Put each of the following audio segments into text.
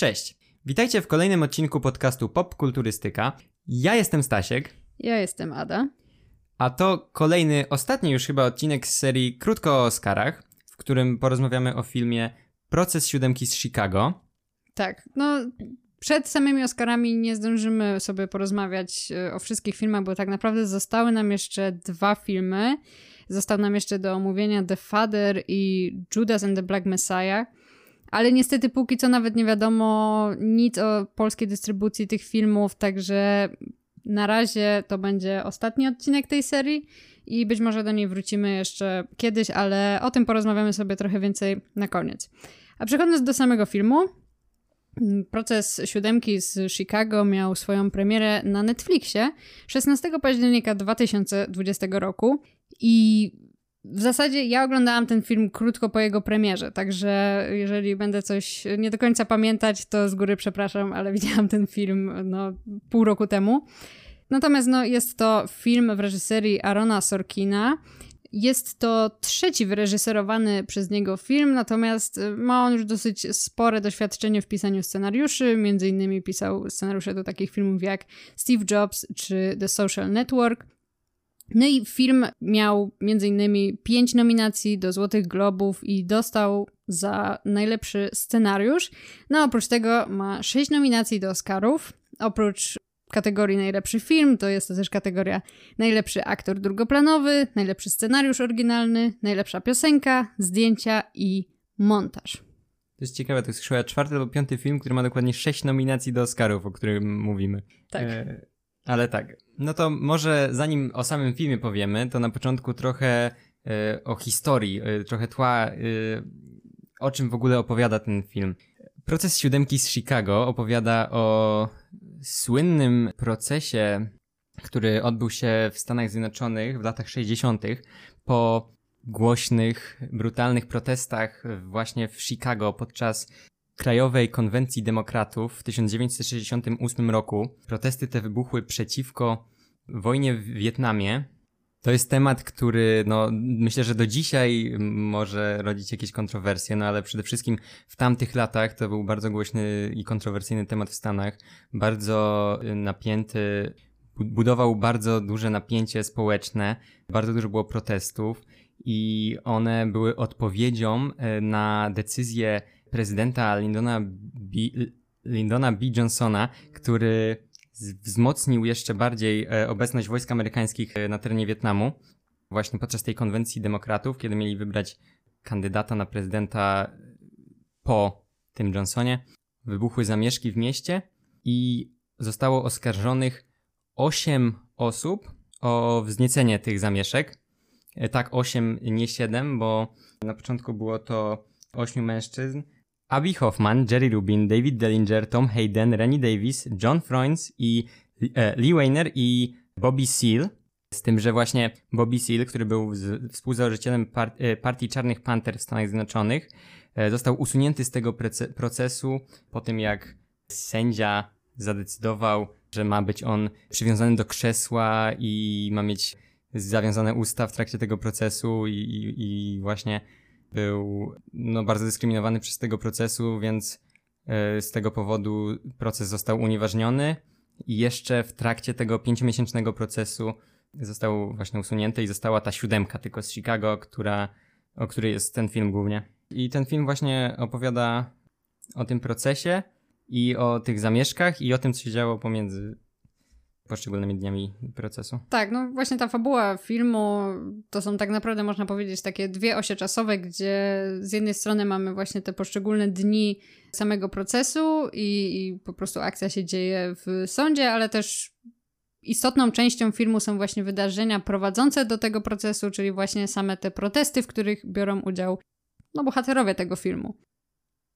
Cześć. Witajcie w kolejnym odcinku podcastu Popkulturystyka. Ja jestem Stasiek. Ja jestem Ada. A to kolejny, ostatni już chyba odcinek z serii Krótko o Oscarach, w którym porozmawiamy o filmie Proces siódemki z Chicago. Tak, no przed samymi Oscarami nie zdążymy sobie porozmawiać e, o wszystkich filmach, bo tak naprawdę zostały nam jeszcze dwa filmy. Został nam jeszcze do omówienia The Father i Judas and the Black Messiah. Ale niestety póki co nawet nie wiadomo nic o polskiej dystrybucji tych filmów, także na razie to będzie ostatni odcinek tej serii i być może do niej wrócimy jeszcze kiedyś, ale o tym porozmawiamy sobie trochę więcej na koniec. A przechodząc do samego filmu, Proces siódemki z Chicago miał swoją premierę na Netflixie 16 października 2020 roku i w zasadzie ja oglądałam ten film krótko po jego premierze, także jeżeli będę coś nie do końca pamiętać, to z góry przepraszam, ale widziałam ten film no, pół roku temu. Natomiast no, jest to film w reżyserii Arona Sorkina. Jest to trzeci wyreżyserowany przez niego film, natomiast ma on już dosyć spore doświadczenie w pisaniu scenariuszy. Między innymi pisał scenariusze do takich filmów jak Steve Jobs czy The Social Network. No i film miał innymi pięć nominacji do Złotych Globów i dostał za najlepszy scenariusz. No oprócz tego ma sześć nominacji do Oscarów. Oprócz kategorii najlepszy film, to jest to też kategoria najlepszy aktor drugoplanowy, najlepszy scenariusz oryginalny, najlepsza piosenka, zdjęcia i montaż. To jest ciekawe, to jest chyba czwarty albo piąty film, który ma dokładnie sześć nominacji do Oscarów, o którym mówimy. Tak. E, ale tak, no to może zanim o samym filmie powiemy, to na początku trochę e, o historii, e, trochę tła, e, o czym w ogóle opowiada ten film. Proces siódemki z Chicago opowiada o słynnym procesie, który odbył się w Stanach Zjednoczonych w latach 60. po głośnych, brutalnych protestach właśnie w Chicago podczas Krajowej Konwencji Demokratów w 1968 roku. Protesty te wybuchły przeciwko wojnie w Wietnamie. To jest temat, który no, myślę, że do dzisiaj może rodzić jakieś kontrowersje, no ale przede wszystkim w tamtych latach to był bardzo głośny i kontrowersyjny temat w Stanach, bardzo napięty, budował bardzo duże napięcie społeczne, bardzo dużo było protestów i one były odpowiedzią e, na decyzję prezydenta Lyndona B, Lyndona B. Johnsona, który wzmocnił jeszcze bardziej e, obecność wojsk amerykańskich e, na terenie Wietnamu, właśnie podczas tej konwencji demokratów, kiedy mieli wybrać kandydata na prezydenta po tym Johnsonie. Wybuchły zamieszki w mieście i zostało oskarżonych 8 osób o wzniecenie tych zamieszek. E, tak, 8, nie 7, bo na początku było to 8 mężczyzn, Abby Hoffman, Jerry Rubin, David Dellinger, Tom Hayden, Rennie Davis, John Froines i e, Lee Weiner i Bobby Seale. Z tym, że właśnie Bobby Seale, który był współzałożycielem e, partii Czarnych Panter w Stanach Zjednoczonych, e, został usunięty z tego procesu po tym, jak sędzia zadecydował, że ma być on przywiązany do krzesła i ma mieć zawiązane usta w trakcie tego procesu i, i, i właśnie był no, bardzo dyskryminowany przez tego procesu, więc e, z tego powodu proces został unieważniony i jeszcze w trakcie tego pięciomiesięcznego procesu został właśnie usunięty i została ta siódemka tylko z Chicago, która, o której jest ten film głównie. I ten film właśnie opowiada o tym procesie i o tych zamieszkach i o tym, co się działo pomiędzy poszczególnymi dniami procesu. Tak, no właśnie ta fabuła filmu to są tak naprawdę można powiedzieć takie dwie osie czasowe, gdzie z jednej strony mamy właśnie te poszczególne dni samego procesu i, i po prostu akcja się dzieje w sądzie, ale też istotną częścią filmu są właśnie wydarzenia prowadzące do tego procesu, czyli właśnie same te protesty, w których biorą udział no, bohaterowie tego filmu.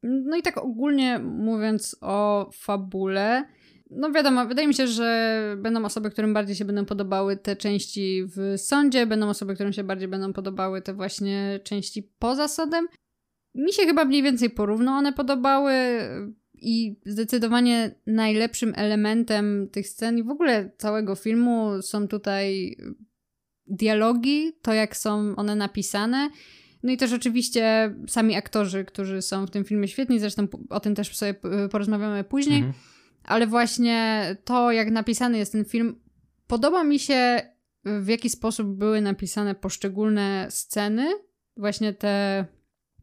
No i tak ogólnie mówiąc o fabule, no wiadomo, wydaje mi się, że będą osoby, którym bardziej się będą podobały te części w sądzie, będą osoby, którym się bardziej będą podobały te właśnie części poza sądem. Mi się chyba mniej więcej porówno one podobały i zdecydowanie najlepszym elementem tych scen i w ogóle całego filmu są tutaj dialogi, to jak są one napisane. No i też oczywiście sami aktorzy, którzy są w tym filmie świetni, zresztą o tym też sobie porozmawiamy później. Mhm. Ale właśnie to, jak napisany jest ten film, podoba mi się, w jaki sposób były napisane poszczególne sceny, właśnie te,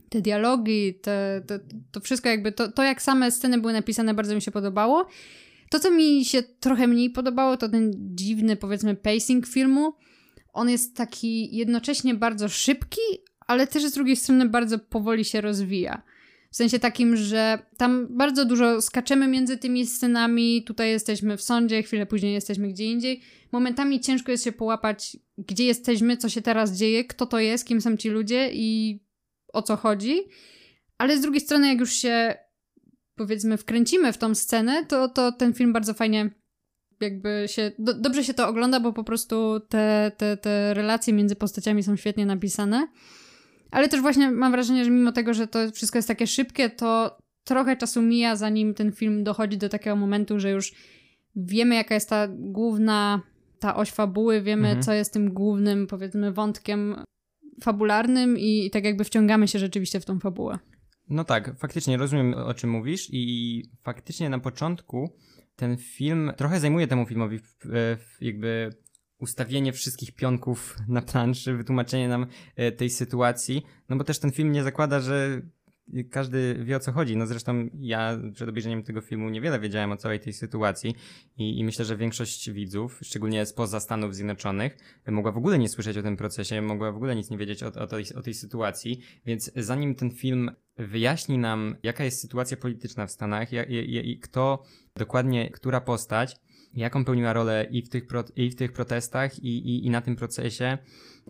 te dialogi, te, te, to wszystko jakby, to, to jak same sceny były napisane, bardzo mi się podobało. To, co mi się trochę mniej podobało, to ten dziwny, powiedzmy, pacing filmu. On jest taki jednocześnie bardzo szybki, ale też z drugiej strony bardzo powoli się rozwija. W sensie takim, że tam bardzo dużo skaczemy między tymi scenami. Tutaj jesteśmy w sądzie, chwilę później jesteśmy gdzie indziej. Momentami ciężko jest się połapać, gdzie jesteśmy, co się teraz dzieje, kto to jest, kim są ci ludzie i o co chodzi. Ale z drugiej strony, jak już się powiedzmy wkręcimy w tą scenę, to, to ten film bardzo fajnie jakby się, do, dobrze się to ogląda, bo po prostu te, te, te relacje między postaciami są świetnie napisane. Ale też właśnie mam wrażenie, że mimo tego, że to wszystko jest takie szybkie, to trochę czasu mija, zanim ten film dochodzi do takiego momentu, że już wiemy, jaka jest ta główna, ta oś fabuły, wiemy, mhm. co jest tym głównym, powiedzmy, wątkiem fabularnym i, i tak jakby wciągamy się rzeczywiście w tą fabułę. No tak, faktycznie rozumiem o czym mówisz i faktycznie na początku ten film trochę zajmuje temu filmowi jakby ustawienie wszystkich pionków na planszy, wytłumaczenie nam e, tej sytuacji, no bo też ten film nie zakłada, że każdy wie o co chodzi. No zresztą ja przed obejrzeniem tego filmu niewiele wiedziałem o całej tej sytuacji i, i myślę, że większość widzów, szczególnie spoza Stanów Zjednoczonych, mogła w ogóle nie słyszeć o tym procesie, mogła w ogóle nic nie wiedzieć o, o, tej, o tej sytuacji, więc zanim ten film wyjaśni nam, jaka jest sytuacja polityczna w Stanach i kto dokładnie, która postać jaką pełniła rolę i w tych, pro, i w tych protestach, i, i, i na tym procesie,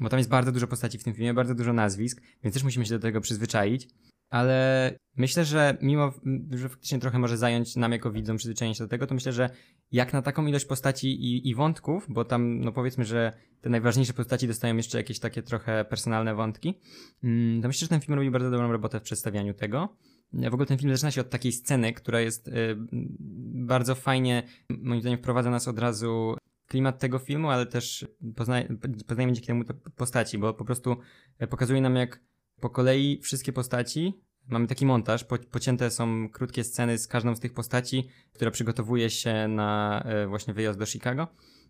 bo tam jest bardzo dużo postaci w tym filmie, bardzo dużo nazwisk, więc też musimy się do tego przyzwyczaić. Ale myślę, że mimo, że faktycznie trochę może zająć nam jako widzom przyzwyczajenie się do tego, to myślę, że jak na taką ilość postaci i, i wątków, bo tam, no powiedzmy, że te najważniejsze postaci dostają jeszcze jakieś takie trochę personalne wątki, mm, to myślę, że ten film robi bardzo dobrą robotę w przedstawianiu tego. W ogóle ten film zaczyna się od takiej sceny, która jest y, bardzo fajnie, moim zdaniem, wprowadza nas od razu klimat tego filmu, ale też poznaje, poznajemy dzięki temu postaci, bo po prostu e, pokazuje nam, jak po kolei wszystkie postaci, mamy taki montaż, po, pocięte są krótkie sceny z każdą z tych postaci, która przygotowuje się na e, właśnie wyjazd do Chicago.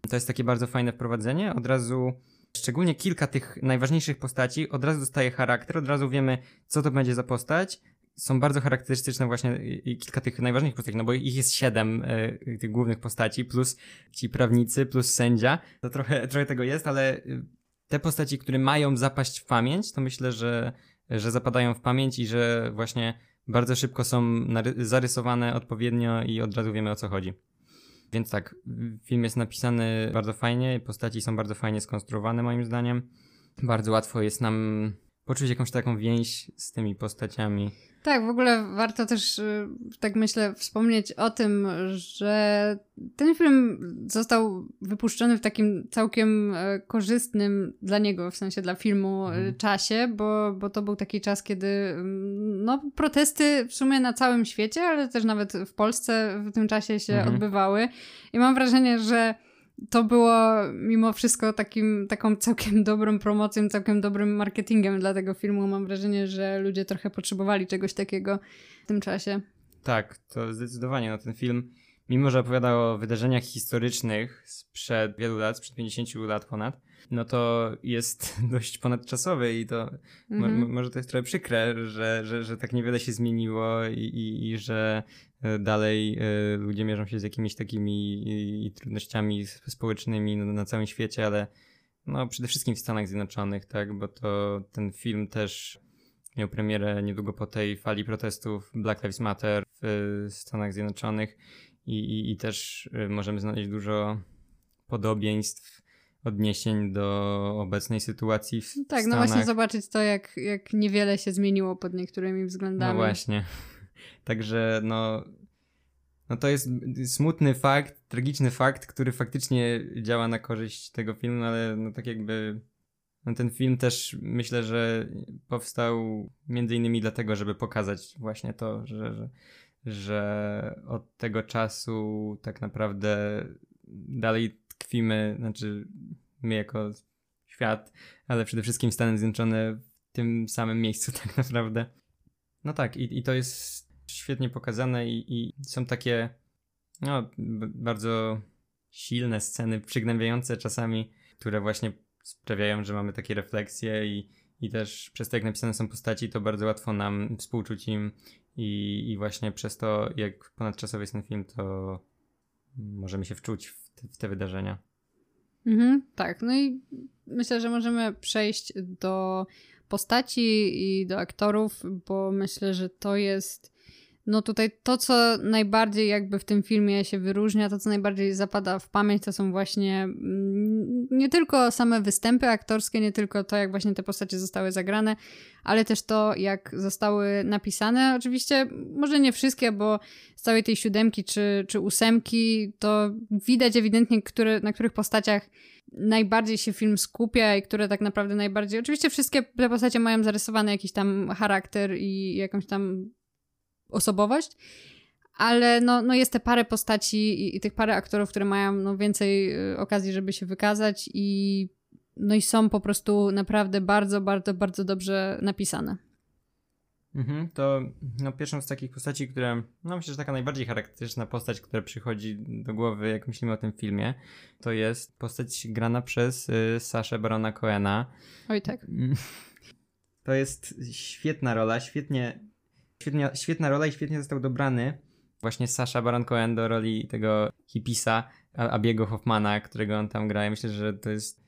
To jest takie bardzo fajne wprowadzenie. Od razu szczególnie kilka tych najważniejszych postaci od razu dostaje charakter, od razu wiemy, co to będzie za postać są bardzo charakterystyczne właśnie kilka tych najważniejszych postaci, no bo ich jest siedem y, tych głównych postaci, plus ci prawnicy, plus sędzia. To trochę, trochę tego jest, ale y, te postaci, które mają zapaść w pamięć, to myślę, że, że zapadają w pamięć i że właśnie bardzo szybko są zarysowane odpowiednio i od razu wiemy o co chodzi. Więc tak, film jest napisany bardzo fajnie, postaci są bardzo fajnie skonstruowane moim zdaniem. Bardzo łatwo jest nam poczuć jakąś taką więź z tymi postaciami. Tak, w ogóle warto też, y, tak myślę, wspomnieć o tym, że ten film został wypuszczony w takim całkiem e, korzystnym dla niego, w sensie dla filmu, e, mhm. czasie, bo, bo to był taki czas, kiedy mm, no, protesty w sumie na całym świecie, ale też nawet w Polsce w tym czasie się mhm. odbywały. I mam wrażenie, że to było mimo wszystko takim, taką całkiem dobrą promocją, całkiem dobrym marketingiem dla tego filmu. Mam wrażenie, że ludzie trochę potrzebowali czegoś takiego w tym czasie. Tak, to zdecydowanie. No, ten film, mimo że opowiada o wydarzeniach historycznych sprzed wielu lat, sprzed 50 lat ponad, no to jest dość ponadczasowy i to mhm. może to jest trochę przykre, że, że, że tak niewiele się zmieniło i, i, i że dalej e, ludzie mierzą się z jakimiś takimi trudnościami społecznymi na całym świecie, ale no przede wszystkim w Stanach Zjednoczonych, tak, bo to ten film też miał premierę niedługo po tej fali protestów Black Lives Matter w Stanach Zjednoczonych i, i, i też e, możemy znaleźć dużo podobieństw odniesień do obecnej sytuacji w Tak, Stanach. no właśnie zobaczyć to, jak, jak niewiele się zmieniło pod niektórymi względami. No właśnie. Także no, no to jest smutny fakt, tragiczny fakt, który faktycznie działa na korzyść tego filmu, ale no tak jakby no ten film też myślę, że powstał między innymi dlatego, żeby pokazać właśnie to, że, że, że od tego czasu tak naprawdę dalej tkwimy, znaczy my jako świat, ale przede wszystkim Stany Zjednoczone tym samym miejscu tak naprawdę. No tak, i, i to jest świetnie pokazane i, i są takie no, bardzo silne sceny, przygnębiające czasami, które właśnie sprawiają, że mamy takie refleksje i, i też przez to, jak napisane są postaci, to bardzo łatwo nam współczuć im i, i właśnie przez to, jak ponadczasowy jest ten film, to możemy się wczuć w te, w te wydarzenia. Mhm, tak, no i myślę, że możemy przejść do postaci i do aktorów, bo myślę, że to jest no tutaj to, co najbardziej jakby w tym filmie się wyróżnia, to co najbardziej zapada w pamięć, to są właśnie mm, nie tylko same występy aktorskie, nie tylko to, jak właśnie te postacie zostały zagrane, ale też to, jak zostały napisane. Oczywiście, może nie wszystkie, bo z całej tej siódemki czy, czy ósemki, to widać ewidentnie, które, na których postaciach najbardziej się film skupia i które tak naprawdę najbardziej. Oczywiście wszystkie te postacie mają zarysowany jakiś tam charakter i jakąś tam osobowość, ale no, no jest te parę postaci i, i tych parę aktorów, które mają no, więcej y, okazji, żeby się wykazać i no i są po prostu naprawdę bardzo, bardzo, bardzo dobrze napisane. Mhm, to no, pierwszą z takich postaci, które, no myślę, że taka najbardziej charakterystyczna postać, która przychodzi do głowy, jak myślimy o tym filmie, to jest postać grana przez y, Saszę Barona Coena. Oj tak. To jest świetna rola, świetnie, świetnie, świetna rola i świetnie został dobrany właśnie Sasha Baron Cohen do roli tego hipisa Abiego Hoffmana, którego on tam gra. Ja myślę, że to jest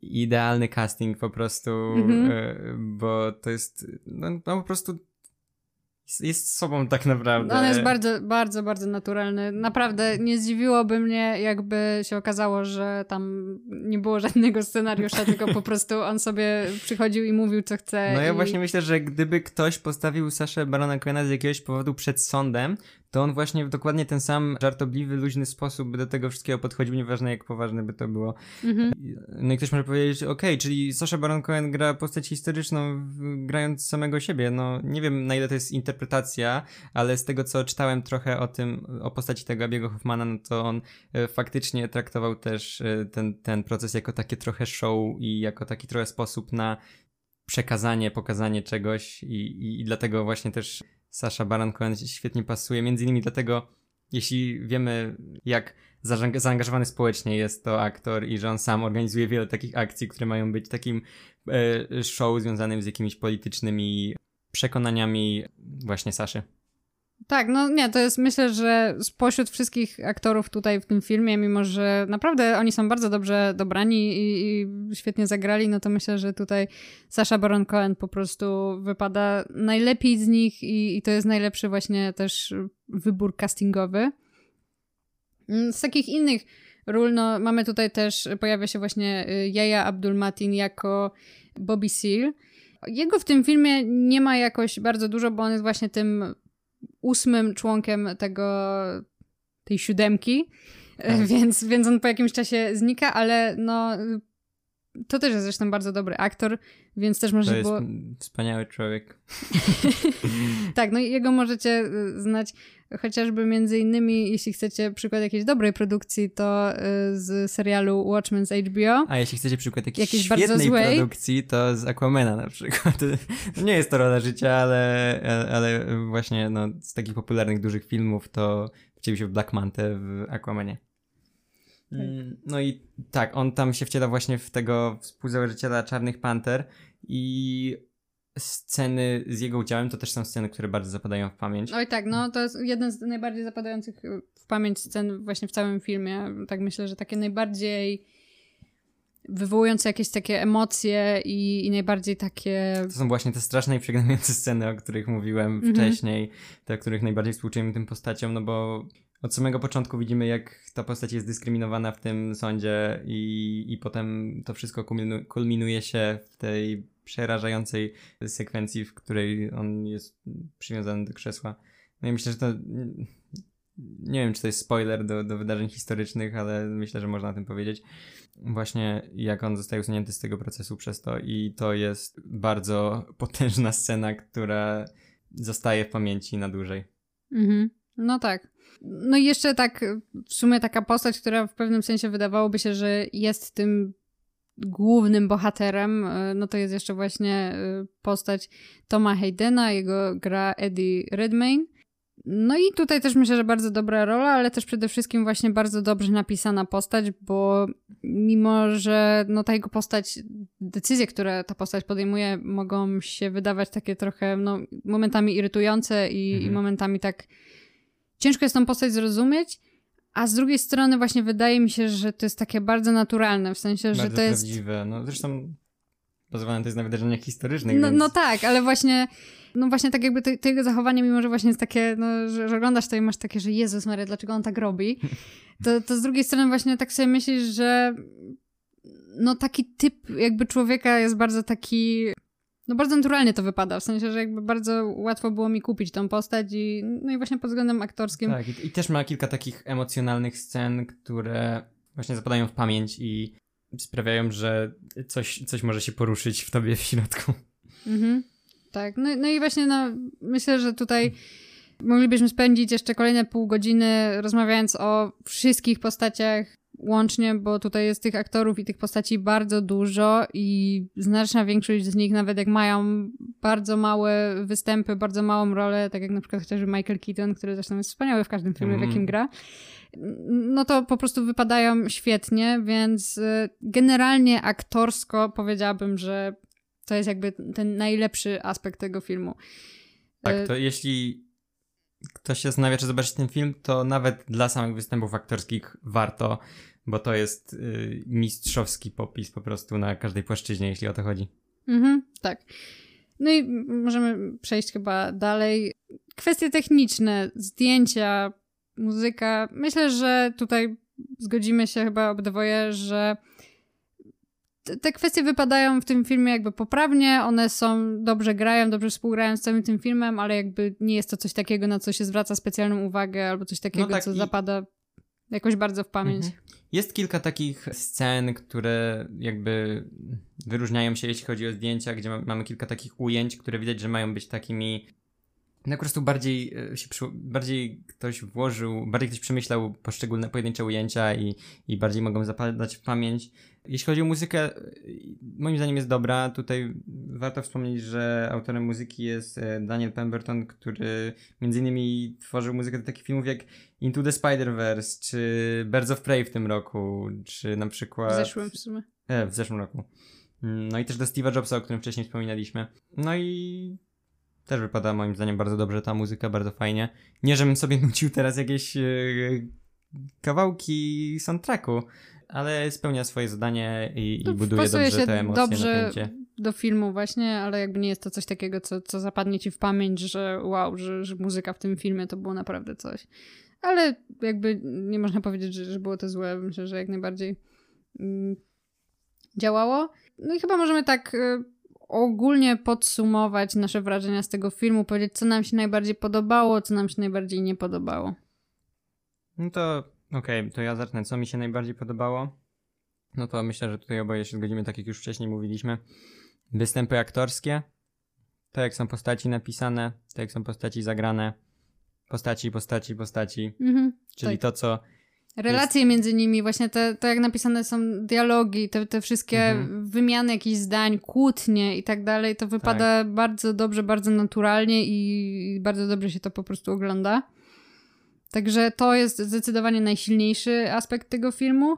idealny casting po prostu, mm-hmm. bo to jest no, no, po prostu jest sobą tak naprawdę. On jest bardzo, bardzo, bardzo naturalny. Naprawdę nie zdziwiłoby mnie, jakby się okazało, że tam nie było żadnego scenariusza, tylko po prostu on sobie przychodził i mówił, co chce. No ja i... właśnie myślę, że gdyby ktoś postawił Saszę Barona Coena z jakiegoś powodu przed sądem, to on właśnie w dokładnie ten sam żartobliwy, luźny sposób by do tego wszystkiego podchodził, nieważne jak poważne by to było. Mhm. No i ktoś może powiedzieć, okej, okay, czyli Sasha Baron Cohen gra postać historyczną, grając samego siebie. No nie wiem na ile to jest interpretacja, ale z tego co czytałem trochę o tym, o postaci tego Abiego Hoffmana, no to on e, faktycznie traktował też e, ten, ten proces jako takie trochę show i jako taki trochę sposób na przekazanie, pokazanie czegoś i, i, i dlatego właśnie też Sasha Baron Cohen świetnie pasuje, między innymi dlatego, jeśli wiemy, jak zaangażowany społecznie jest to aktor i że on sam organizuje wiele takich akcji, które mają być takim e, show związanym z jakimiś politycznymi przekonaniami właśnie Saszy. Tak, no nie, to jest myślę, że spośród wszystkich aktorów tutaj w tym filmie, mimo że naprawdę oni są bardzo dobrze dobrani i, i świetnie zagrali, no to myślę, że tutaj Sasha Baron Cohen po prostu wypada najlepiej z nich i, i to jest najlepszy właśnie też wybór castingowy. Mm, z takich innych ról, no mamy tutaj też, pojawia się właśnie y, Jaja Abdul Matin jako Bobby Seal. Jego w tym filmie nie ma jakoś bardzo dużo, bo on jest właśnie tym ósmym członkiem tego, tej siódemki, tak. więc, więc on po jakimś czasie znika, ale no to też jest zresztą bardzo dobry aktor, więc też może to jest było... wspaniały człowiek. tak, no i jego możecie y, znać chociażby między innymi, jeśli chcecie przykład jakiejś dobrej produkcji, to y, z serialu Watchmen z HBO. A jeśli chcecie przykład jakiejś, jakiejś świetnej produkcji, to z Aquamena na przykład. nie jest to rola życia, ale, ale właśnie no, z takich popularnych, dużych filmów to wcielił się w Black Manta w Aquamenie. Tak. Mm, no i tak, on tam się wciela właśnie w tego współzałożyciela Czarnych Panter i sceny z jego udziałem to też są sceny, które bardzo zapadają w pamięć. Oj tak, no to jest jeden z najbardziej zapadających w pamięć scen właśnie w całym filmie. Tak myślę, że takie najbardziej wywołujące jakieś takie emocje i, i najbardziej takie... To są właśnie te straszne i przegnębiające sceny, o których mówiłem mhm. wcześniej, te, o których najbardziej współczujemy tym postaciom, no bo od samego początku widzimy, jak ta postać jest dyskryminowana w tym sądzie i, i potem to wszystko kulminuje się w tej przerażającej sekwencji, w której on jest przywiązany do krzesła. No i myślę, że to nie wiem, czy to jest spoiler do, do wydarzeń historycznych, ale myślę, że można o tym powiedzieć. Właśnie jak on zostaje usunięty z tego procesu przez to i to jest bardzo potężna scena, która zostaje w pamięci na dłużej. Mhm. No tak. No i jeszcze tak w sumie taka postać, która w pewnym sensie wydawałoby się, że jest tym głównym bohaterem, y, no to jest jeszcze właśnie y, postać Toma Haydena, jego gra Eddie Redmayne. No i tutaj też myślę, że bardzo dobra rola, ale też przede wszystkim właśnie bardzo dobrze napisana postać, bo mimo, że no ta jego postać, decyzje, które ta postać podejmuje mogą się wydawać takie trochę no, momentami irytujące i, mhm. i momentami tak ciężko jest tą postać zrozumieć, a z drugiej strony właśnie wydaje mi się, że to jest takie bardzo naturalne, w sensie, bardzo że to jest... prawdziwe. No zresztą bazowane to jest na wydarzeniach historycznych, no, więc... no tak, ale właśnie no właśnie tak jakby to, to, jego zachowanie, mimo że właśnie jest takie, no, że, że oglądasz to i masz takie, że Jezus Maria, dlaczego on tak robi, to, to z drugiej strony właśnie tak sobie myślisz, że no taki typ jakby człowieka jest bardzo taki no bardzo naturalnie to wypada, w sensie, że jakby bardzo łatwo było mi kupić tą postać i no i właśnie pod względem aktorskim. Tak, i, i też ma kilka takich emocjonalnych scen, które właśnie zapadają w pamięć i sprawiają, że coś, coś może się poruszyć w tobie w środku. Mhm. Tak, no, no i właśnie no, myślę, że tutaj moglibyśmy spędzić jeszcze kolejne pół godziny rozmawiając o wszystkich postaciach łącznie, bo tutaj jest tych aktorów i tych postaci bardzo dużo i znaczna większość z nich, nawet jak mają bardzo małe występy, bardzo małą rolę, tak jak na przykład chociażby Michael Keaton, który zresztą jest wspaniały w każdym filmie, mm. w jakim gra, no to po prostu wypadają świetnie, więc y, generalnie aktorsko powiedziałabym, że to jest jakby ten najlepszy aspekt tego filmu. Tak, y, to jeśli ktoś się zastanawia, czy zobaczyć ten film, to nawet dla samych występów aktorskich warto bo to jest y, mistrzowski popis po prostu na każdej płaszczyźnie, jeśli o to chodzi. Mhm, tak. No i możemy przejść chyba dalej. Kwestie techniczne, zdjęcia, muzyka. Myślę, że tutaj zgodzimy się chyba obydwoje, że te kwestie wypadają w tym filmie jakby poprawnie, one są, dobrze grają, dobrze współgrają z całym tym filmem, ale jakby nie jest to coś takiego, na co się zwraca specjalną uwagę, albo coś takiego, no tak, co zapada jakoś bardzo w pamięć. Mhm. Jest kilka takich scen, które jakby wyróżniają się, jeśli chodzi o zdjęcia, gdzie mamy kilka takich ujęć, które widać, że mają być takimi no po prostu bardziej e, się przy, bardziej ktoś włożył, bardziej ktoś przemyślał poszczególne pojedyncze ujęcia i, i bardziej mogą zapadać w pamięć. Jeśli chodzi o muzykę, moim zdaniem jest dobra. Tutaj warto wspomnieć, że autorem muzyki jest e, Daniel Pemberton, który między innymi tworzył muzykę do takich filmów jak Into the Spider-Verse, czy Birds of Prey w tym roku, czy na przykład... W zeszłym w sumie. E, w zeszłym roku. Mm, no i też do Steve'a Jobsa, o którym wcześniej wspominaliśmy. No i też wypada moim zdaniem bardzo dobrze ta muzyka, bardzo fajnie. Nie, żebym sobie nucił teraz jakieś e, kawałki soundtracku, ale spełnia swoje zadanie i, i buduje dobrze się te emocje dobrze napięcie. do filmu właśnie, ale jakby nie jest to coś takiego, co, co zapadnie ci w pamięć, że wow, że, że muzyka w tym filmie to było naprawdę coś. Ale jakby nie można powiedzieć, że, że było to złe. Myślę, że jak najbardziej mm, działało. No i chyba możemy tak y, ogólnie podsumować nasze wrażenia z tego filmu, powiedzieć, co nam się najbardziej podobało, co nam się najbardziej nie podobało. No to okej, okay, to ja zacznę. Co mi się najbardziej podobało? No to myślę, że tutaj oboje się zgodzimy, tak jak już wcześniej mówiliśmy. Występy aktorskie, to jak są postaci napisane, to jak są postaci zagrane, postaci, postaci, postaci. Mhm, czyli tak. to, co Relacje jest... między nimi, właśnie te, to jak napisane są dialogi, te, te wszystkie mhm. wymiany jakichś zdań, kłótnie i tak dalej, to wypada tak. bardzo dobrze, bardzo naturalnie i bardzo dobrze się to po prostu ogląda. Także to jest zdecydowanie najsilniejszy aspekt tego filmu.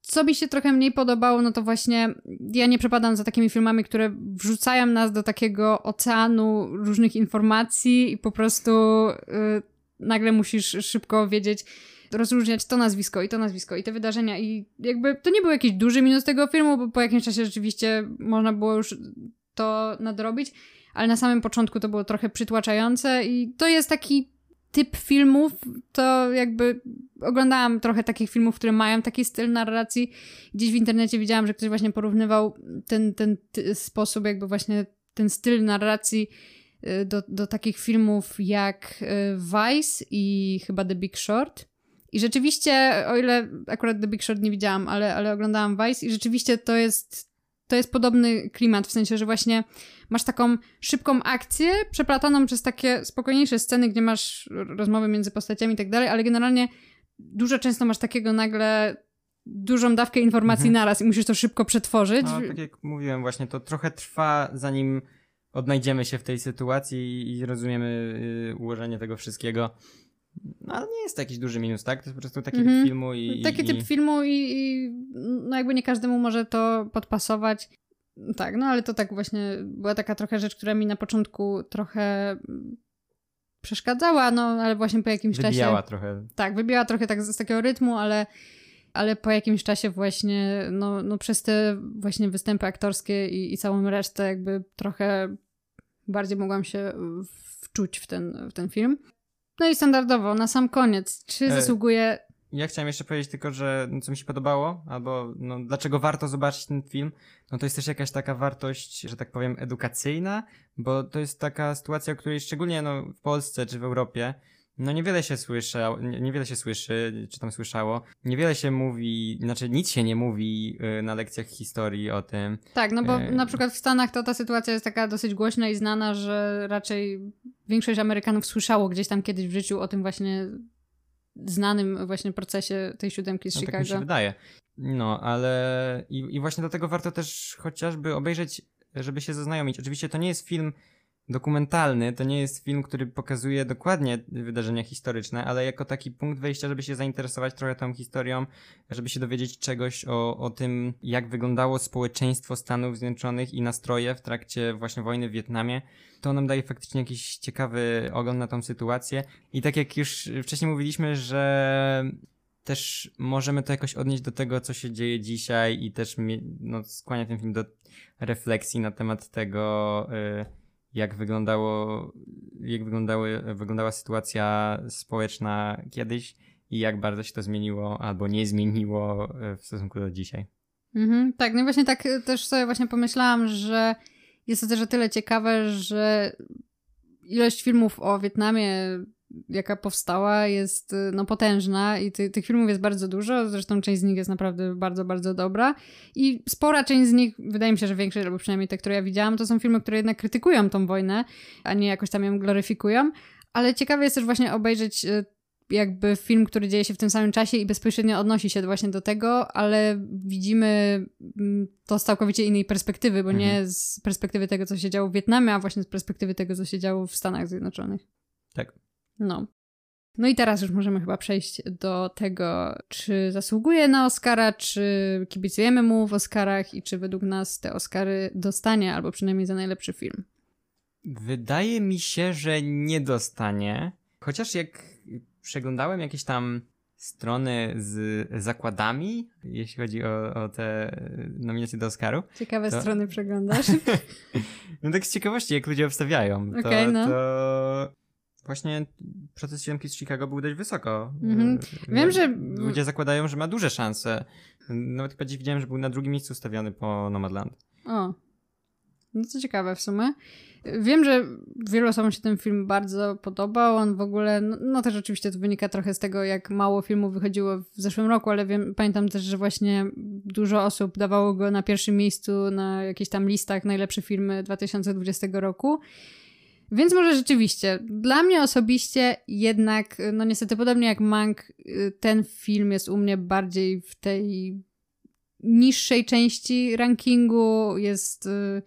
Co mi się trochę mniej podobało, no to właśnie ja nie przepadam za takimi filmami, które wrzucają nas do takiego oceanu różnych informacji i po prostu yy, nagle musisz szybko wiedzieć, rozróżniać to nazwisko i to nazwisko i te wydarzenia i jakby to nie był jakiś duży minus tego filmu, bo po jakimś czasie rzeczywiście można było już to nadrobić, ale na samym początku to było trochę przytłaczające i to jest taki typ filmów, to jakby oglądałam trochę takich filmów, które mają taki styl narracji. Gdzieś w internecie widziałam, że ktoś właśnie porównywał ten, ten sposób, jakby właśnie ten styl narracji y, do, do takich filmów jak y, Vice i chyba The Big Short. I rzeczywiście, o ile akurat The Big Short nie widziałam, ale, ale oglądałam Vice i rzeczywiście to jest, to jest podobny klimat, w sensie, że właśnie masz taką szybką akcję, przeplataną przez takie spokojniejsze sceny, gdzie masz rozmowy między postaciami i tak dalej, ale generalnie dużo często masz takiego nagle dużą dawkę informacji Mhm. naraz i musisz to szybko przetworzyć. No, tak jak mówiłem właśnie, to trochę trwa, zanim odnajdziemy się w tej sytuacji i, rozumiemy y, ułożenie tego wszystkiego. No ale nie jest to jakiś duży minus, tak? To jest po prostu taki Mhm. typ filmu i... Taki i... typ filmu i, i no jakby nie każdemu może to podpasować. Tak, no ale to tak właśnie była taka trochę rzecz, która mi na początku trochę mm, przeszkadzała, no ale właśnie po jakimś Wybijała czasie... trochę. Tak, wybijała trochę tak z, z takiego rytmu, ale, ale po jakimś czasie właśnie, no, no przez te właśnie występy aktorskie i, i całą resztę jakby trochę bardziej mogłam się wczuć w ten, w ten film. No i standardowo, na sam koniec, czy zasługuje... Ja chciałem jeszcze powiedzieć tylko, że no, co mi się podobało, albo no, dlaczego warto zobaczyć ten film, no to jest też jakaś taka wartość, że tak powiem, edukacyjna, bo to jest taka sytuacja, o której szczególnie no, w Polsce czy w Europie, no niewiele się słysza, nie- niewiele się słyszy, czy tam słyszało, niewiele się mówi, znaczy nic się nie mówi y, na lekcjach historii o tym. Tak, no bo E, na przykład w Stanach to ta sytuacja jest taka dosyć głośna i znana, że raczej większość Amerykanów słyszało gdzieś tam kiedyś w życiu o tym właśnie znanym właśnie procesie tej siódemki z No, tak Chicago. mi się wydaje. No, ale i, i właśnie do tego warto też chociażby obejrzeć, żeby się zaznajomić. Oczywiście to nie jest film dokumentalny, to nie jest film, który pokazuje dokładnie wydarzenia historyczne, ale jako taki punkt wejścia, żeby się zainteresować trochę tą historią, żeby się dowiedzieć czegoś o, o tym, jak wyglądało społeczeństwo Stanów Zjednoczonych i nastroje w trakcie właśnie wojny w Wietnamie, to nam daje faktycznie jakiś ciekawy ogląd na tą sytuację. I tak jak już wcześniej mówiliśmy, że też możemy to jakoś odnieść do tego, co się dzieje dzisiaj i też no, skłania ten film do refleksji na temat tego, y, jak wyglądało, jak wyglądały, wyglądała sytuacja społeczna kiedyś i jak bardzo się to zmieniło albo nie zmieniło y, w stosunku do dzisiaj. Mhm, tak, no i właśnie tak y, też sobie właśnie pomyślałam, że jest to też o tyle ciekawe, że ilość filmów o Wietnamie, jaka powstała, jest y, no potężna i ty, tych filmów jest bardzo dużo, zresztą część z nich jest naprawdę bardzo, bardzo dobra i spora część z nich, wydaje mi się, że większość, albo przynajmniej te, które ja widziałam, to są filmy, które jednak krytykują tą wojnę, a nie jakoś tam ją gloryfikują, ale ciekawe jest też właśnie obejrzeć y, jakby film, który dzieje się w tym samym czasie i bezpośrednio odnosi się właśnie do tego, ale widzimy mm, to z całkowicie innej perspektywy, bo Mhm. nie z perspektywy tego, co się działo w Wietnamie, a właśnie z perspektywy tego, co się działo w Stanach Zjednoczonych. Tak. No. No i teraz już możemy chyba przejść do tego, czy zasługuje na Oscara, czy kibicujemy mu w Oscarach i czy według nas te Oscary dostanie, albo przynajmniej za najlepszy film. Wydaje mi się, że nie dostanie. Chociaż jak przeglądałem jakieś tam strony z zakładami, jeśli chodzi o, o te nominacje do Oscaru, Ciekawe To- strony przeglądasz. no tak z ciekawości, jak ludzie obstawiają, to, Okej, no. to właśnie proces siódemki z Chicago był dość wysoko. Mhm. Y, Wiem, że- Ludzie zakładają, że ma duże szanse. Nawet chyba dziś widziałem, że był na drugim miejscu stawiany po Nomadland. O. No to ciekawe w sumie. Wiem, że wielu osobom się ten film bardzo podobał. On w ogóle, no, no też oczywiście to wynika trochę z tego, jak mało filmów wychodziło w zeszłym roku, ale wiem, pamiętam też, że właśnie dużo osób dawało go na pierwszym miejscu na jakichś tam listach najlepsze filmy 2020 roku. Więc może rzeczywiście, dla mnie osobiście jednak, no niestety podobnie jak Mank, y, ten film jest u mnie bardziej w tej niższej części rankingu. Jest y,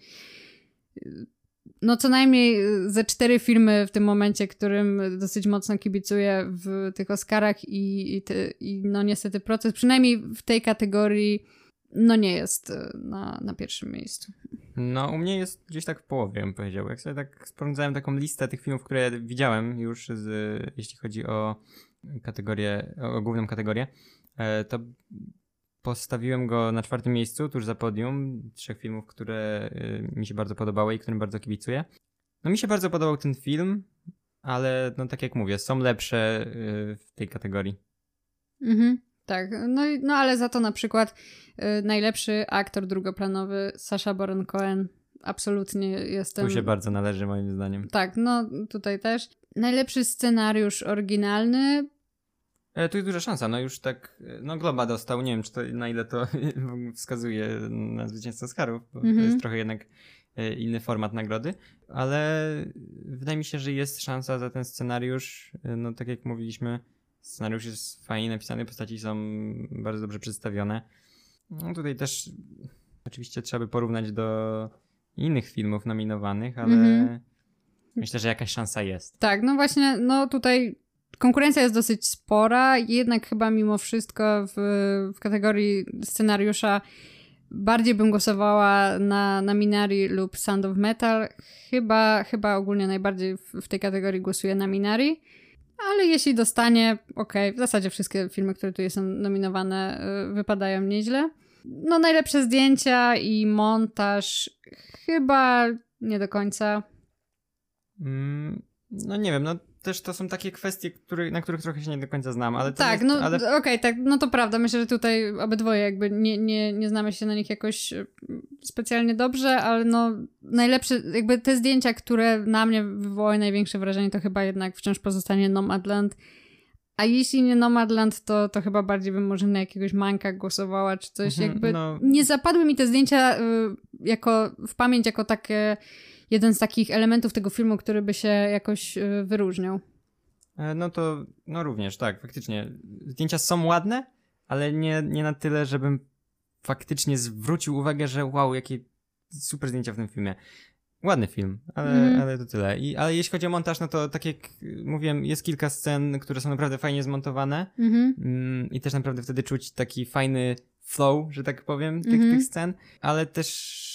no co najmniej y, ze cztery filmy w tym momencie, którym dosyć mocno kibicuję w tych Oscarach i, i, ty, i no niestety proces, przynajmniej w tej kategorii, no nie jest y, na, na pierwszym miejscu. No, u mnie jest gdzieś tak w połowie, bym powiedział. Jak sobie tak sprawdzałem taką listę tych filmów, które widziałem już, z, jeśli chodzi o kategorię, o główną kategorię, e, to postawiłem go na czwartym miejscu, tuż za podium, trzech filmów, które e, mi się bardzo podobały i którym bardzo kibicuję. No mi się bardzo podobał ten film, ale no tak jak mówię, są lepsze e, w tej kategorii. Mhm, tak, no, no ale za to na przykład y, najlepszy aktor drugoplanowy Sasha Baron Cohen, absolutnie jestem... Tu się bardzo należy moim zdaniem. Tak, no tutaj też. Najlepszy scenariusz oryginalny. E, tu jest duża szansa, no już tak, e, no Globa dostał, nie wiem czy to, na ile to wskazuje na zwycięstwo Oscarów, bo to Mhm. jest trochę jednak e, inny format nagrody, ale wydaje mi się, że jest szansa za ten scenariusz, e, no tak jak mówiliśmy, Scenariusz jest fajnie napisany, postaci są bardzo dobrze przedstawione. No tutaj też oczywiście trzeba by porównać do innych filmów nominowanych, ale Mhm. myślę, że jakaś szansa jest. Tak, no właśnie, no tutaj konkurencja jest dosyć spora, jednak chyba mimo wszystko w, w kategorii scenariusza bardziej bym głosowała na, na Minari lub Sound of Metal. Chyba, chyba ogólnie najbardziej w, w tej kategorii głosuję na Minari. Ale jeśli dostanie, okej, w zasadzie wszystkie filmy, które tutaj są nominowane, y, wypadają nieźle. No, najlepsze zdjęcia i montaż chyba nie do końca. Mm, no nie wiem, no też to są takie kwestie, który, na których trochę się nie do końca znam, ale Tak, jest, no ale okej, tak, no to prawda. Myślę, że tutaj obydwoje jakby nie, nie, nie znamy się na nich jakoś e, specjalnie dobrze, ale no najlepsze, jakby te zdjęcia, które na mnie wywołały największe wrażenie, to chyba jednak wciąż pozostanie Nomadland. A jeśli nie Nomadland, to, to chyba bardziej bym może na jakiegoś manka głosowała, czy coś. Mhm, jakby no. nie zapadły mi te zdjęcia y, jako, w pamięć jako takie, jeden z takich elementów tego filmu, który by się jakoś y, wyróżniał. E, No to, no również, tak, faktycznie. Zdjęcia są ładne, ale nie, nie na tyle, żebym faktycznie zwrócił uwagę, że wow, jakie super zdjęcia w tym filmie. Ładny film, ale, Mhm. ale to tyle. I, ale jeśli chodzi o montaż, no to tak jak mówiłem, jest kilka scen, które są naprawdę fajnie zmontowane Mhm. mm, i też naprawdę wtedy czuć taki fajny flow, że tak powiem, tych, Mhm. tych scen, ale też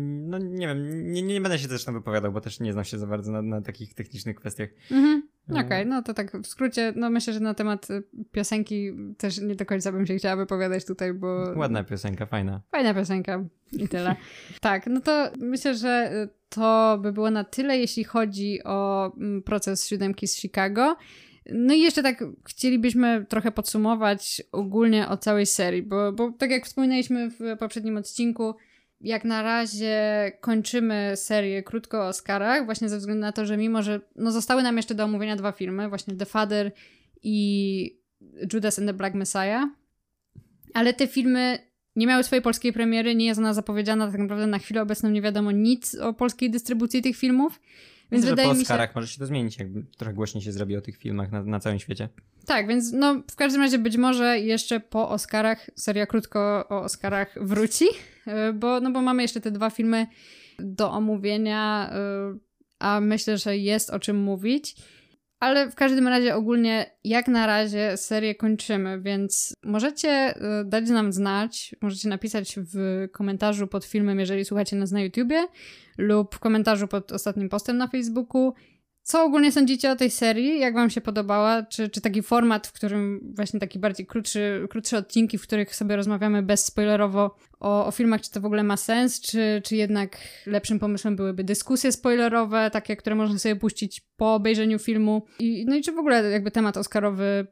no nie wiem, nie, nie będę się też tam wypowiadał, bo też nie znam się za bardzo na, na takich technicznych kwestiach. Mhm. Mm. Okej, no to tak w skrócie, no myślę, że na temat y, piosenki też nie do końca bym się chciała wypowiadać tutaj, bo Ładna piosenka, fajna. fajna piosenka i tyle. tak, no to myślę, że y, to by było na tyle, jeśli chodzi o mm, proces siódemki z Chicago. No i jeszcze tak chcielibyśmy trochę podsumować ogólnie o całej serii, bo, bo tak jak wspominaliśmy w poprzednim odcinku, jak na razie kończymy serię krótko o Oscarach, właśnie ze względu na to, że mimo, że no zostały nam jeszcze do omówienia dwa filmy, właśnie The Father i Judas and the Black Messiah, ale te filmy nie miały swojej polskiej premiery, nie jest ona zapowiedziana tak naprawdę na chwilę obecną, nie wiadomo nic o polskiej dystrybucji tych filmów, więc Myślę, wydaje po mi się... Oscarach może się to zmienić, jakby trochę głośniej się zrobi o tych filmach na, na całym świecie. Tak, więc no w każdym razie być może jeszcze po Oscarach seria krótko o Oscarach wróci, y, bo, no bo mamy jeszcze te dwa filmy do omówienia, y, a myślę, że jest o czym mówić. Ale w każdym razie ogólnie jak na razie serię kończymy, więc możecie y, dać nam znać, możecie napisać w komentarzu pod filmem, jeżeli słuchacie nas na YouTubie lub w komentarzu pod ostatnim postem na Facebooku, co ogólnie sądzicie o tej serii? Jak wam się podobała? Czy, czy taki format, w którym właśnie taki bardziej krótszy, krótsze odcinki, w których sobie rozmawiamy bezspoilerowo o, o filmach, czy to w ogóle ma sens? Czy, czy jednak lepszym pomysłem byłyby dyskusje spoilerowe, takie, które można sobie puścić po obejrzeniu filmu? I, no i czy w ogóle jakby temat oscarowy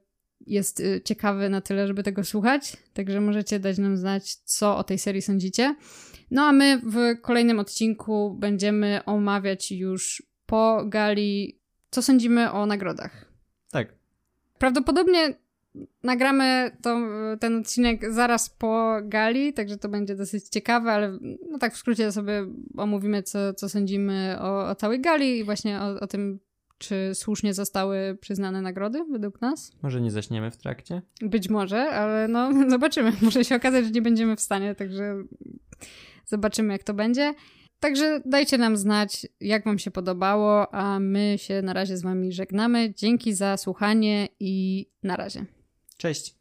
jest y, ciekawy na tyle, żeby tego słuchać? Także możecie dać nam znać, co o tej serii sądzicie. No a my w kolejnym odcinku będziemy omawiać już po gali, co sądzimy o nagrodach. Tak. Prawdopodobnie nagramy to, ten odcinek zaraz po gali, także to będzie dosyć ciekawe, ale no tak w skrócie sobie omówimy, co, co sądzimy o, o całej gali i właśnie o, o tym, czy słusznie zostały przyznane nagrody według nas. Może nie zaśniemy w trakcie? Być może, ale no zobaczymy. Może się okazać, że nie będziemy w stanie, także zobaczymy, jak to będzie. Także dajcie nam znać, jak Wam się podobało, a my się na razie z Wami żegnamy. Dzięki za słuchanie i na razie. Cześć!